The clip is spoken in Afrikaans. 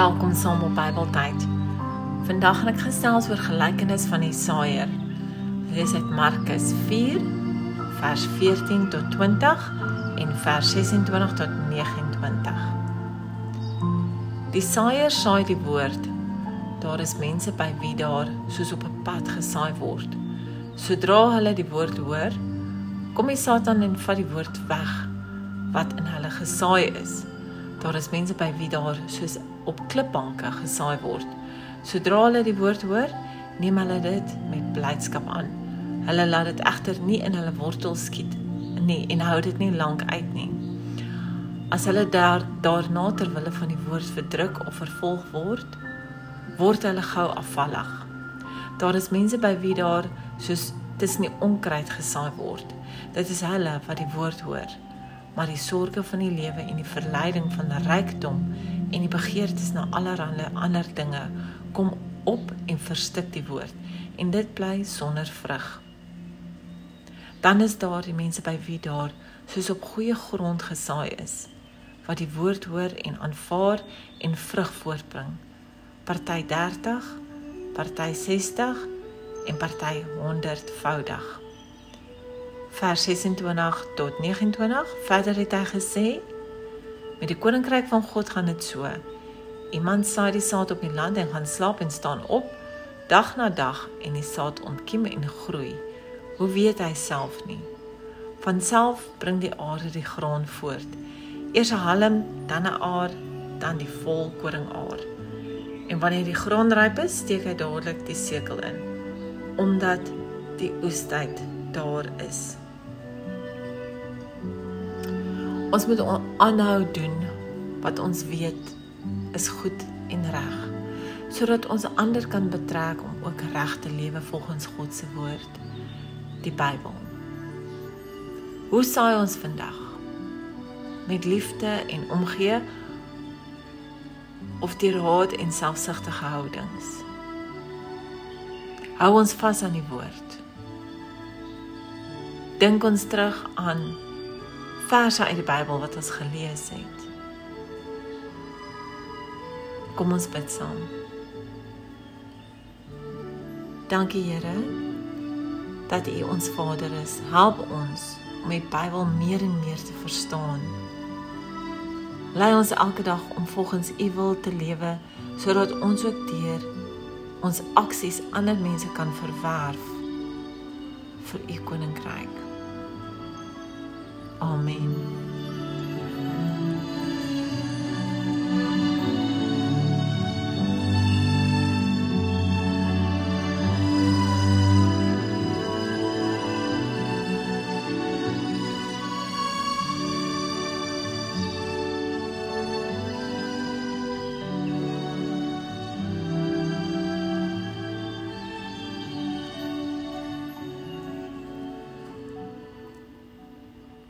Welkom saam op Bybeltyd. Vandag gaan ek gesels oor gelykenis van die saaier. Is uit Markus 4 vers 14 tot 20 en vers 26 tot 29. Die saaier saai die woord. Daar is mense by wie daar soos op 'n pad gesaai word. Sodra hulle die woord hoor, kom die Satan en vat die woord weg wat in hulle gesaai is. Daar is mense by wie daar soos op klipbanke gesaai word. Sodra hulle die woord hoor, neem hulle dit met blydskap aan. Hulle laat dit egter nie in hulle wortels skiet nie en hou dit nie lank uit nie. As hulle daar daarna ter wille van die woord verdruk of vervolg word, word hulle gou afvallig. Daar is mense by wie daar soos tussen die onkruid gesaai word. Dit is hulle wat die woord hoor maar die sorges van die lewe en die verleiding van rykdom en die begeertes na allerlei ander dinge kom op en verstik die woord en dit bly sonder vrug. Dan is daar die mense by wie daar soos op goeie grond gesaai is wat die woord hoor en aanvaar en vrug voortbring. Party 30, party 60 en party 100voudig vers 26 tot 29. Verder het hy gesê: Met die koninkryk van God gaan dit so. Iemand saai die saad op die land en gaan slaap en staan op dag na dag en die saad ontkiem en groei. Hoe weet hy self nie? Van self bring die aarde die graan voort. Eers 'n halm, dan 'n aar, dan die vol koringaar. En wanneer die graan ryp is, steek hy dadelik die sekel in omdat die oestyd daar is. Ons moet aanhou doen wat ons weet is goed en reg sodat ons ander kan betrek om ook reg te lewe volgens God se woord die Bybel. Hoe saai ons vandag? Met liefde en omgee of deur haat en selfsugtige houdings? Hou ons vas aan die woord. Dink ons terug aan verse uit die Bybel wat ons gelees het. Kom ons bid saam. Dankie Here dat U ons Vader is. Help ons om die Bybel meer en meer te verstaan. Lei ons elke dag om volgens U wil te lewe sodat ons ook deur ons aksies ander mense kan verwerf vir U koninkryk. Amen.